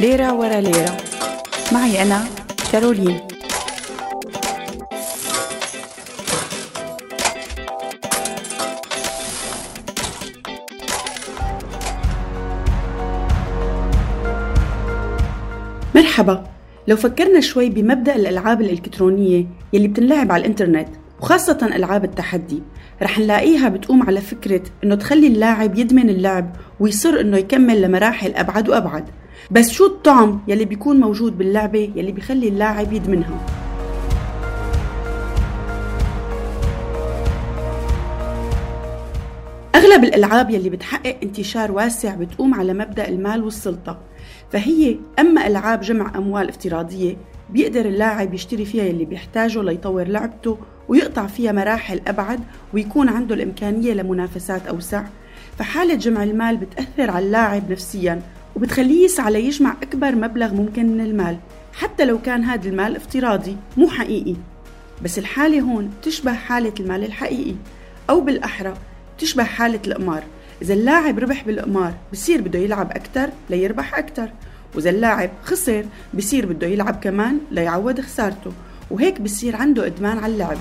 ليرة ورا ليرة. معي أنا كارولين. مرحبا. لو فكرنا شوي بمبدأ الألعاب الإلكترونية يلي بتنلعب على الإنترنت وخاصة ألعاب التحدي رح نلاقيها بتقوم على فكرة إنه تخلي اللاعب يدمن اللعب ويصر إنه يكمل لمراحل أبعد وأبعد. بس شو الطعم يلي بيكون موجود باللعبة يلي بيخلي اللاعب يدمنها أغلب الألعاب يلي بتحقق انتشار واسع بتقوم على مبدأ المال والسلطة فهي أما ألعاب جمع أموال افتراضية بيقدر اللاعب يشتري فيها يلي بيحتاجه ليطور لعبته ويقطع فيها مراحل أبعد ويكون عنده الإمكانية لمنافسات أوسع فحالة جمع المال بتأثر على اللاعب نفسيا وبتخليه يسعى ليجمع أكبر مبلغ ممكن من المال حتى لو كان هذا المال افتراضي مو حقيقي. بس الحالة هون تشبه حالة المال الحقيقي أو بالأحرى تشبه حالة القمار. إذا اللاعب ربح بالقمار بصير بده يلعب أكتر ليربح أكتر وإذا اللاعب خسر بصير بده يلعب كمان ليعوض خسارته وهيك بصير عنده إدمان على اللعب.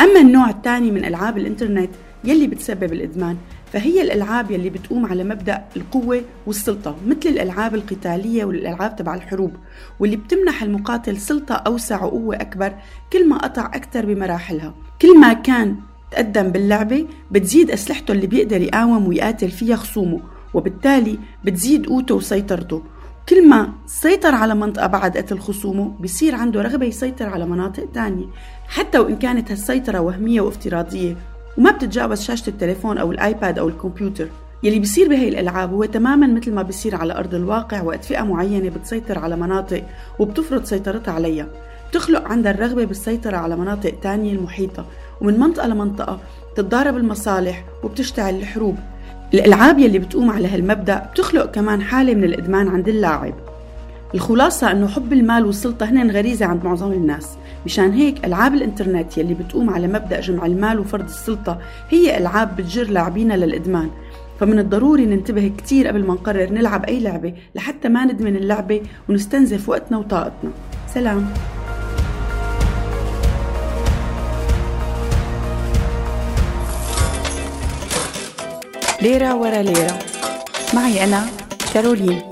أما النوع الثاني من ألعاب الإنترنت يلي بتسبب الإدمان فهي الألعاب يلي بتقوم على مبدأ القوة والسلطة مثل الألعاب القتالية والألعاب تبع الحروب واللي بتمنح المقاتل سلطة أوسع وقوة أكبر كل ما قطع أكثر بمراحلها. كل ما كان تقدم باللعبة بتزيد أسلحته اللي بيقدر يقاوم ويقاتل فيها خصومه وبالتالي بتزيد قوته وسيطرته. كل ما سيطر على منطقة بعد قتل خصومه بصير عنده رغبة يسيطر على مناطق تانية حتى وإن كانت هالسيطرة وهمية وافتراضية. وما بتتجاوز شاشة التليفون أو الآيباد أو الكمبيوتر. يلي بيصير بهي الألعاب هو تماما مثل ما بيصير على أرض الواقع وقت فئة معينة بتسيطر على مناطق وبتفرض سيطرتها عليها. بتخلق عندها الرغبة بالسيطرة على مناطق تانية المحيطة ومن منطقة لمنطقة بتتضارب المصالح وبتشتعل الحروب. الألعاب يلي بتقوم على هالمبدأ بتخلق كمان حالة من الإدمان عند اللاعب. الخلاصة أنه حب المال والسلطة هن غريزة عند معظم الناس. مشان هيك ألعاب الإنترنت يلي بتقوم على مبدأ جمع المال وفرض السلطة هي ألعاب بتجر لاعبينا للإدمان. فمن الضروري ننتبه كتير قبل ما نقرر نلعب أي لعبة لحتى ما ندمن اللعبة ونستنزف وقتنا وطاقتنا. سلام. ليرة ورا ليرة. معي أنا كارولين.